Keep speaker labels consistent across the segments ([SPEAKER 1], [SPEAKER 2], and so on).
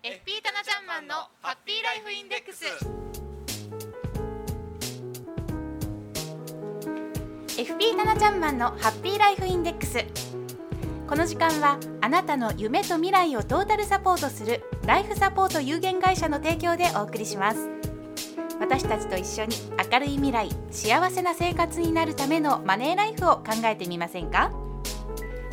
[SPEAKER 1] FP タナちゃんマンのハッピーライフインデックス。
[SPEAKER 2] FP タナちゃんマンのハッピーライフインデックス。この時間はあなたの夢と未来をトータルサポートするライフサポート有限会社の提供でお送りします。私たちと一緒に明るい未来幸せな生活になるためのマネーライフを考えてみませんか？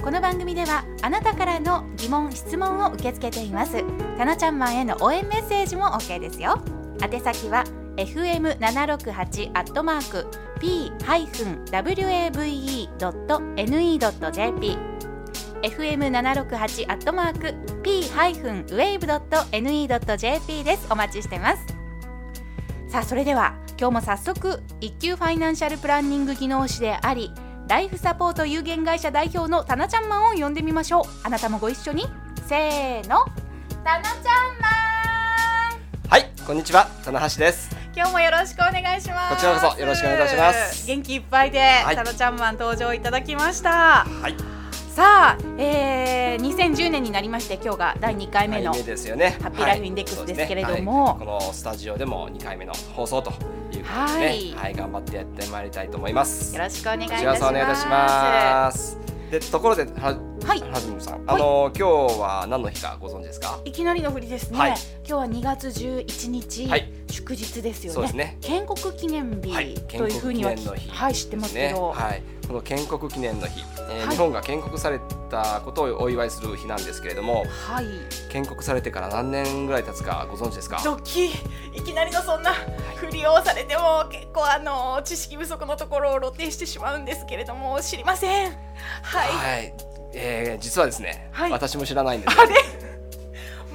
[SPEAKER 2] この番組ではあなたからの疑問質問を受け付けています。タナちゃんマンへの応援メッセージも OK ですよ。宛先は fm768 アットマーク p-wave.ne.jp fm768 アットマーク p-wave.ne.jp です。お待ちしてます。さあそれでは今日も早速一級ファイナンシャルプランニング技能士でありライフサポート有限会社代表のタナちゃんマンを呼んでみましょう。あなたもご一緒に。せーの。タナちゃんマン。
[SPEAKER 3] はい、こんにちは、棚橋です。
[SPEAKER 2] 今日もよろしくお願いします。
[SPEAKER 3] こちらこそよろしくお願いします。
[SPEAKER 2] 元気いっぱいで、
[SPEAKER 3] はい。
[SPEAKER 2] タナちゃんマン登場いただきました。
[SPEAKER 3] はい、
[SPEAKER 2] さあ、えー、2010年になりまして今日が第2回目の
[SPEAKER 3] 二回目ですよね。
[SPEAKER 2] ハッピーライフインデックス
[SPEAKER 3] はい
[SPEAKER 2] ですけれども。
[SPEAKER 3] そうですねはい。このスタジオでも2回目の放送ということでね、
[SPEAKER 2] は
[SPEAKER 3] はいい、頑張ってやってまいりたいと思います。
[SPEAKER 2] よろしくお願いいたします。
[SPEAKER 3] そお願いいたします。で、ところで、は、
[SPEAKER 2] はい。
[SPEAKER 3] はずみさん、あの、今日は何の日かご存知ですか？
[SPEAKER 2] いきなりの振りですね、
[SPEAKER 3] はい。
[SPEAKER 2] 今日は2月11日、
[SPEAKER 3] はい。
[SPEAKER 2] 祝日ですよね。
[SPEAKER 3] そうですね。
[SPEAKER 2] 建国記念日、
[SPEAKER 3] はい、
[SPEAKER 2] というふうには
[SPEAKER 3] 建国記念の日
[SPEAKER 2] はい知ってますけど、
[SPEAKER 3] ねはい、この建国記念の日、えー
[SPEAKER 2] はい。
[SPEAKER 3] 日本が建国されたことをお祝いする日なんですけれども、
[SPEAKER 2] はい。
[SPEAKER 3] 建国されてから何年ぐらい経つかご存知ですか？
[SPEAKER 2] ドキいきなりのそんな振りをされても結構あの知識不足のところを露呈してしまうんですけれども知りません。はい、
[SPEAKER 3] はい、えー、実はですね、
[SPEAKER 2] はい。
[SPEAKER 3] 私も知らないんです。
[SPEAKER 2] あれ？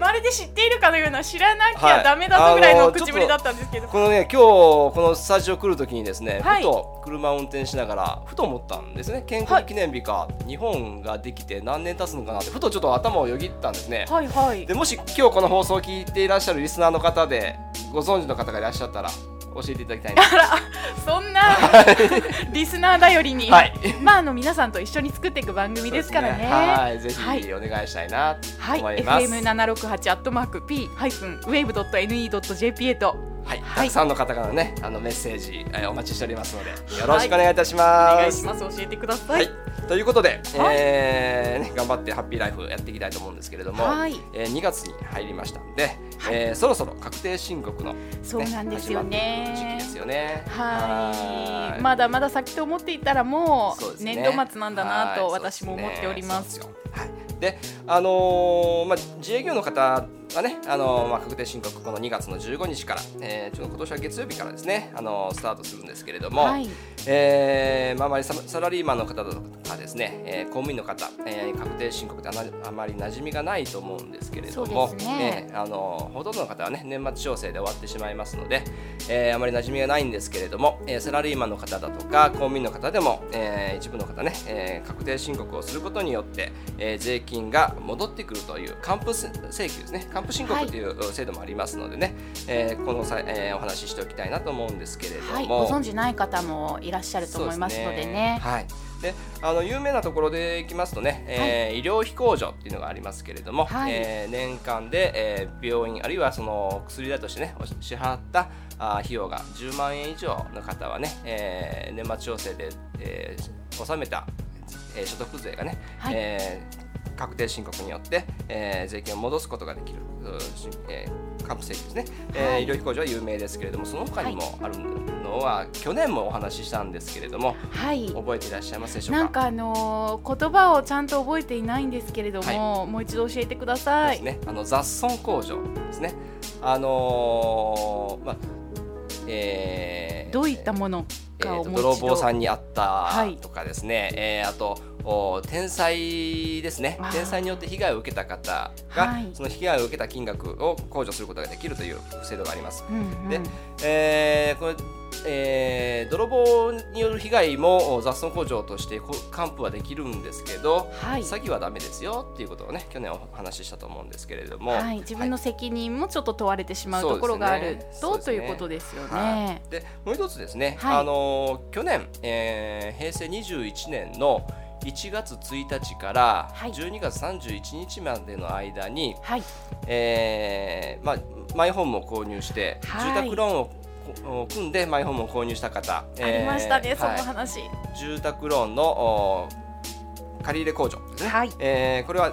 [SPEAKER 2] まるで知っているかのような知らなき
[SPEAKER 3] はい。
[SPEAKER 2] ゃダメだぞぐらいの口ぶりだったんですけど、
[SPEAKER 3] このね今日このスタジオ来るときにですね、
[SPEAKER 2] はい。
[SPEAKER 3] ふと車を運転しながらふと思ったんですね。建国記念日か、日本ができて何年経つのかなってふとちょっと頭をよぎったんですね、
[SPEAKER 2] はいはい。
[SPEAKER 3] でもし今日この放送を聞いていらっしゃるリスナーの方でご存知の方がいらっしゃったら教えていただきたいんです
[SPEAKER 2] そんなリスナー頼りに、
[SPEAKER 3] はい。
[SPEAKER 2] まああの皆さんと一緒に作っていく番組ですからね。
[SPEAKER 3] はい。ぜ
[SPEAKER 2] はい。
[SPEAKER 3] ひお願いしたいなと
[SPEAKER 2] はい、
[SPEAKER 3] 思います、
[SPEAKER 2] FM 七六八アットマーク P ハイフンウェーブドット NE ドット JP へと
[SPEAKER 3] はい、
[SPEAKER 2] はい。
[SPEAKER 3] たくさんの方からのねあのメッセージ、えーお待ちしておりますのでよろしくお願いいたします。
[SPEAKER 2] お願いします。教えてくださ。
[SPEAKER 3] はい。い、ということで、えーね、頑張ってハッピーライフやっていきたいと思うんですけれども、
[SPEAKER 2] はい。
[SPEAKER 3] えー2月に入りましたので、えーそろそろ確定申告の、ね、
[SPEAKER 2] そうなんですよね。
[SPEAKER 3] 時期ですよね。
[SPEAKER 2] はい、
[SPEAKER 3] い。
[SPEAKER 2] まだまだ先と思っていたらも
[SPEAKER 3] そう
[SPEAKER 2] 年度末なんだなと
[SPEAKER 3] はい。
[SPEAKER 2] 私も思っております。
[SPEAKER 3] はい、で、あのーまあ、自営業の方はね、あのーまあ、確定申告この2月の15日から、えー、ちょっと今年は月曜日からですね、あのースタートするんですけれども、
[SPEAKER 2] はい、
[SPEAKER 3] えーまあ、あまりササラリーマンの方とかですね、えー公務員の方、えー確定申告ってあまり馴染みがないと思うんですけれども
[SPEAKER 2] ね。
[SPEAKER 3] えーあのほとんどの方はね年末調整で終わってしまいますので、えーあまり馴染みがないんですけれども、えーサラリーマンの方だとか公務員の方でも、えー一部の方ね、えー確定申告をすることによって、えー税金が戻ってくるという還付請求ですね。還付申告という制度もありますのでね、えーこの際、えーお話ししておきたいなと思うんですけれども、
[SPEAKER 2] はい、ご存知ない方もいらっしゃると思いますのでね。
[SPEAKER 3] はい。で、あの有名なところでいきますとね、えー医療費控除っていうのがありますけれども、
[SPEAKER 2] はい。
[SPEAKER 3] えー年間で、えー病院あるいはその薬代としてねお支払ったあー費用が10万円以上の方はね、えー年末調整で、えー納めた、えー所得税がね、
[SPEAKER 2] はい。
[SPEAKER 3] えー確定申告によって、えー税金を戻すことができる、えー還付請求ですね、えー
[SPEAKER 2] はい
[SPEAKER 3] 医療費控除は有名ですけれどもその他にもあるのは、去年もお話ししたんですけれども
[SPEAKER 2] はい。
[SPEAKER 3] 覚えていらっしゃいますでしょうか？
[SPEAKER 2] なんかあのー言葉をちゃんと覚えていないんですけれども、もう一度教えてください。
[SPEAKER 3] ですね、あの雑損控除ですね。あのーまあえー
[SPEAKER 2] どういったものかをもう一度。
[SPEAKER 3] 泥棒さんにあった
[SPEAKER 2] はい
[SPEAKER 3] とかですね、えーあとお天災ですね。天災によって被害を受けた方が、
[SPEAKER 2] はい。
[SPEAKER 3] その被害を受けた金額を控除することができるという制度があります。
[SPEAKER 2] うんうん。
[SPEAKER 3] でえーこれえー泥棒による被害もお雑損控除としてこ還付はできるんですけど、
[SPEAKER 2] はい。
[SPEAKER 3] 詐欺はダメですよっていうことをね去年お話ししたと思うんですけれども、
[SPEAKER 2] はい、自分の責任もちょっと問われてしまうところがあると、
[SPEAKER 3] ね
[SPEAKER 2] ということですよ
[SPEAKER 3] は
[SPEAKER 2] ね。
[SPEAKER 3] い、でもう一つですね、
[SPEAKER 2] はい。
[SPEAKER 3] あのー去年、えー平成21年の1月1日から
[SPEAKER 2] はい。
[SPEAKER 3] 12月31日までの間に、
[SPEAKER 2] はい。
[SPEAKER 3] えーまあ、マイホームを購入して、
[SPEAKER 2] はい。
[SPEAKER 3] 住宅ローンをこ組んでマイホームを購入した方、
[SPEAKER 2] ありましたね、その
[SPEAKER 3] はい
[SPEAKER 2] 話。
[SPEAKER 3] 住宅ローンのお借り入れ控除ですね、
[SPEAKER 2] はい。
[SPEAKER 3] えーこれはい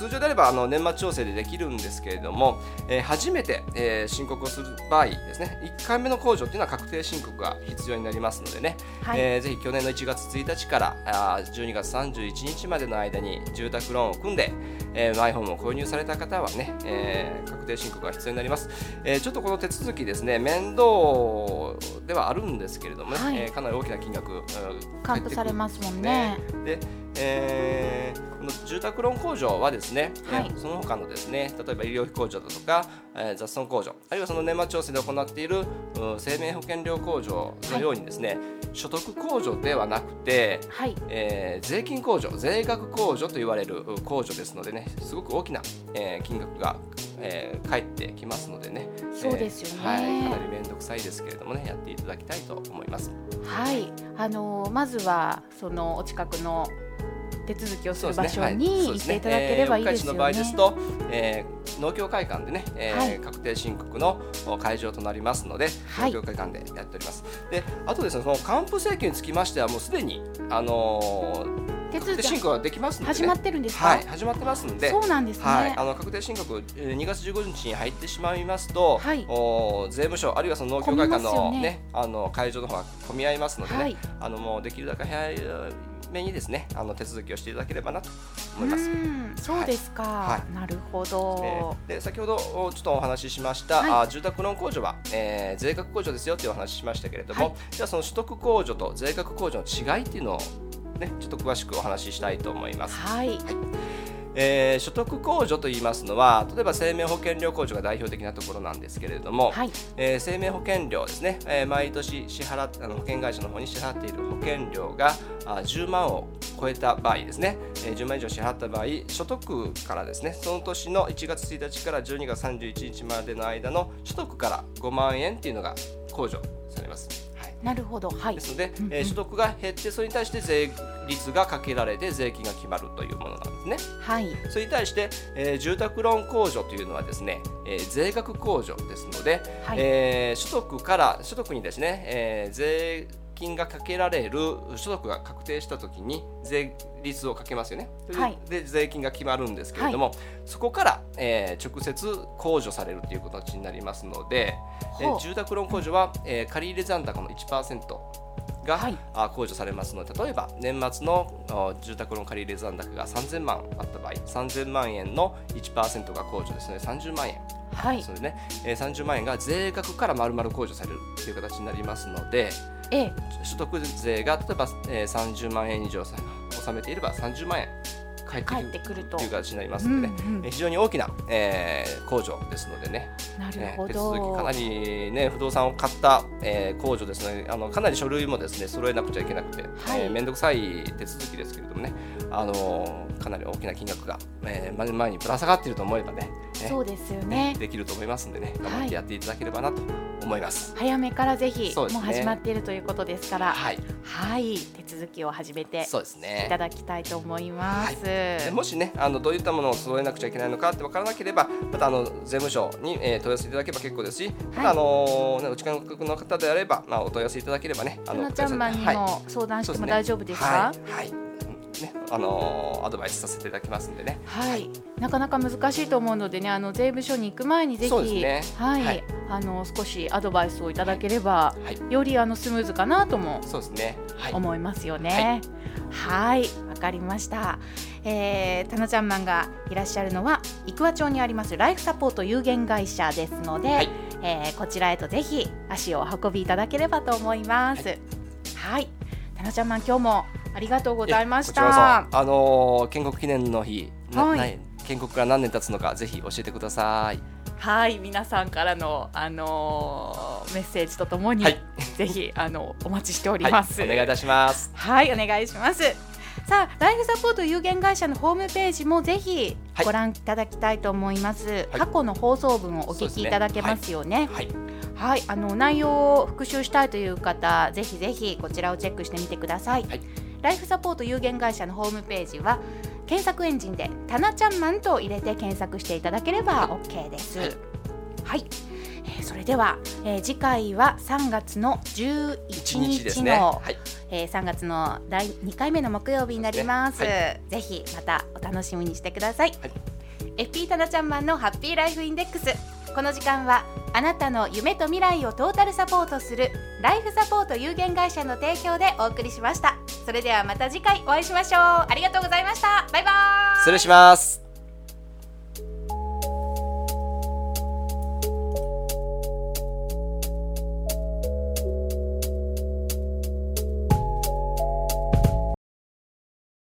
[SPEAKER 3] 通常であればあの年末調整でできるんですけれども、えー初めて、えー申告をする場合ですね1回目の控除というのは確定申告が必要になりますのでね、
[SPEAKER 2] はい。
[SPEAKER 3] えーぜひ去年の1月1日からあー12月31日までの間に住宅ローンを組んで、えーマイホームを購入された方はね、えー確定申告が必要になります、えーちょっとこの手続きですね面倒ではあるんですけれどもね、
[SPEAKER 2] はい。
[SPEAKER 3] えーかなり大きな金額うん
[SPEAKER 2] 還付されますもんね。
[SPEAKER 3] で、えーこの住宅ローン控除はですね、
[SPEAKER 2] はい。
[SPEAKER 3] えーその他のですね例えば医療費控除だとか、えー雑損控除あるいはその年末調整で行っているう生命保険料控除のようにですね、所得控除ではなくて、
[SPEAKER 2] はい。
[SPEAKER 3] えー税金控除税額控除と言われるう控除ですのでねすごく大きな、えー金額が、えー返ってきますのでね。
[SPEAKER 2] そうですよね。
[SPEAKER 3] えーはい、かなり面倒くさいですけれどもねやっていただきたいと思います。
[SPEAKER 2] はい、あのーまずはそのお近くの手続きをする場所
[SPEAKER 3] はい
[SPEAKER 2] に行っていただければいいですよね。
[SPEAKER 3] えー四日市の場合ですと、えー農協会館でね、えー
[SPEAKER 2] はい
[SPEAKER 3] 確定申告のお会場となりますので、
[SPEAKER 2] はい
[SPEAKER 3] 農協会館でやっております。で、あとですね、その還付請求につきましてはもうすでにあのー
[SPEAKER 2] 手続き
[SPEAKER 3] 申告ができますので、ね、
[SPEAKER 2] 始まってるんですか？
[SPEAKER 3] はい、始まってますので。
[SPEAKER 2] そうなんですね。
[SPEAKER 3] はい、あの確定申告、えー2月15日に入ってしまいますと、
[SPEAKER 2] はい
[SPEAKER 3] お税務署あるいはその農協会館の
[SPEAKER 2] ね
[SPEAKER 3] ねあの会場の方が混み合いますのでね、
[SPEAKER 2] はい
[SPEAKER 3] あのもうできるだけ早いめにですねあの手続きをしていただければなと
[SPEAKER 2] う
[SPEAKER 3] 思います。
[SPEAKER 2] ん、そうですか。
[SPEAKER 3] はい
[SPEAKER 2] なるほど。
[SPEAKER 3] でで先ほどおちょっとお話ししました、
[SPEAKER 2] はい
[SPEAKER 3] あ住宅ローン控除は、えー税額控除ですよというお話ししましたけれども、
[SPEAKER 2] はい
[SPEAKER 3] じゃあその取得控除と税額控除の違いっていうのをねちょっと詳しくお話ししたいと思います。
[SPEAKER 2] はい。
[SPEAKER 3] えー所得控除と言いますのは例えば生命保険料控除が代表的なところなんですけれども、
[SPEAKER 2] はい。
[SPEAKER 3] えー生命保険料ですね、えー毎年支払っあの保険会社の方に支払っている保険料があ10万を超えた場合ですね、えー10万以上支払った場合所得からですねその年の1月1日から12月31日までの間の所得から5万円っていうのが控除されます。はい
[SPEAKER 2] なるほど。はい
[SPEAKER 3] で。すので、
[SPEAKER 2] うんうん
[SPEAKER 3] えー所得が減ってそれに対して税率がかけられて税金が決まるというものなんですね。
[SPEAKER 2] はい。
[SPEAKER 3] それに対して、えー住宅ローン控除というのはですね、えー税額控除ですので、
[SPEAKER 2] はい
[SPEAKER 3] えー所得から所得にですね、えー税金がかけられる所得が確定したときに税率をかけますよね。
[SPEAKER 2] はい
[SPEAKER 3] で税金が決まるんですけれども、そこから、えー直接控除されるという形になりますので、え住宅ローン控除は、えー借入残高の1%が、
[SPEAKER 2] はい。
[SPEAKER 3] あ控除されますので例えば年末のあ住宅ローン借入残高が3000万あった場合3000万円の1%が控除ですので30万円。
[SPEAKER 2] はい。
[SPEAKER 3] です。のでね、えー30万円が税額から丸々控除されるという形になりますので
[SPEAKER 2] ええ。
[SPEAKER 3] 所得税が例えば、えー30万円以上さ納めていれば30万円返って
[SPEAKER 2] 帰
[SPEAKER 3] くる
[SPEAKER 2] と。
[SPEAKER 3] という。形になりますのでね、
[SPEAKER 2] うんうん。
[SPEAKER 3] えー非常に大きな、えー控除ですのでね
[SPEAKER 2] なる
[SPEAKER 3] ね手
[SPEAKER 2] ほど。
[SPEAKER 3] 続きかなりね不動産を買った、えー控除ですね。あのかなり書類もですね揃えなくちゃいけなくて、
[SPEAKER 2] はい。
[SPEAKER 3] えー面倒くさい手続きですけれどもね。あのーかなり大きな金額が、えー、前前にぶら下がっていると思えばねね
[SPEAKER 2] そうですよね。
[SPEAKER 3] できると思いますんでね頑張
[SPEAKER 2] はい
[SPEAKER 3] ってやっていただければなと思います。
[SPEAKER 2] 早めからぜひ、
[SPEAKER 3] ね。
[SPEAKER 2] もう始まっているということですから、
[SPEAKER 3] はい、
[SPEAKER 2] はい、手続きを始めて
[SPEAKER 3] そうです
[SPEAKER 2] い
[SPEAKER 3] ね
[SPEAKER 2] ただきたいと思います。
[SPEAKER 3] でもしねあのどういったものを揃えなくちゃいけないのかって分からなければまたあの税務署に、えー問い合わせいただければ結構ですし、またあのーね、お近くの方であれば、まあ、お問い合わせいただければねあ
[SPEAKER 2] かなちゃんマンに
[SPEAKER 3] はい。
[SPEAKER 2] も相談しても大丈夫ですか？
[SPEAKER 3] はい、はい。ね、あのーアドバイスさせていただきますんでね。
[SPEAKER 2] はい、なかなか難しいと思うのでね、あの税務署に行く前にぜひ、
[SPEAKER 3] ね。
[SPEAKER 2] はい、
[SPEAKER 3] はい。
[SPEAKER 2] あの少しアドバイスをいただければ、
[SPEAKER 3] はい、
[SPEAKER 2] よりあのスムーズかなとも
[SPEAKER 3] そうですね。はい、
[SPEAKER 2] 思いますよね。はい、わかりました。えー、たなちゃんマンがいらっしゃるのは生和町にありますライフサポート有限会社ですので、
[SPEAKER 3] はい
[SPEAKER 2] えーこちらへとぜひ足をお運びいただければと思います。はい、たなちゃんマン今日もありがとうございました。
[SPEAKER 3] そあのー建国記念の日、な
[SPEAKER 2] はい
[SPEAKER 3] 建国から何年経つのかぜひ教えてください。
[SPEAKER 2] はい、皆さんからのあのーメッセージとともに、
[SPEAKER 3] はい
[SPEAKER 2] ぜひあのお待ちしており
[SPEAKER 3] はい、
[SPEAKER 2] ます。
[SPEAKER 3] お願いいたします。
[SPEAKER 2] はい、お願いします。さあ、ライフサポート有限会社のホームページもぜひ
[SPEAKER 3] はい。
[SPEAKER 2] ご覧いただきたいと思います。
[SPEAKER 3] い。
[SPEAKER 2] 過去の放送分をお聞きいただけますよね。
[SPEAKER 3] はい、
[SPEAKER 2] はい、あの内容を復習したいという方、ぜひぜひこちらをチェックしてみてください。
[SPEAKER 3] はい。
[SPEAKER 2] ライフサポート有限会社のホームページは検索エンジンで「タナちゃんマン」と入れて検索していただければ OK です。
[SPEAKER 3] はい。
[SPEAKER 2] はい、えーそれでは、えー次回は3月の11
[SPEAKER 3] 一日です
[SPEAKER 2] 日
[SPEAKER 3] ね。
[SPEAKER 2] の、
[SPEAKER 3] はい。
[SPEAKER 2] えー3月の第2回目の木曜日になります。
[SPEAKER 3] そうで
[SPEAKER 2] ぜひまたお楽しみにしてください。
[SPEAKER 3] はい
[SPEAKER 2] FP タナちゃんマンのハッピーライフインデックス。この時間はあなたの夢と未来をトータルサポートするライフサポート有限会社の提供でお送りしました。それではまた次回お会いしましょう。ありがとうございました。バイバーイ。
[SPEAKER 3] 失礼します。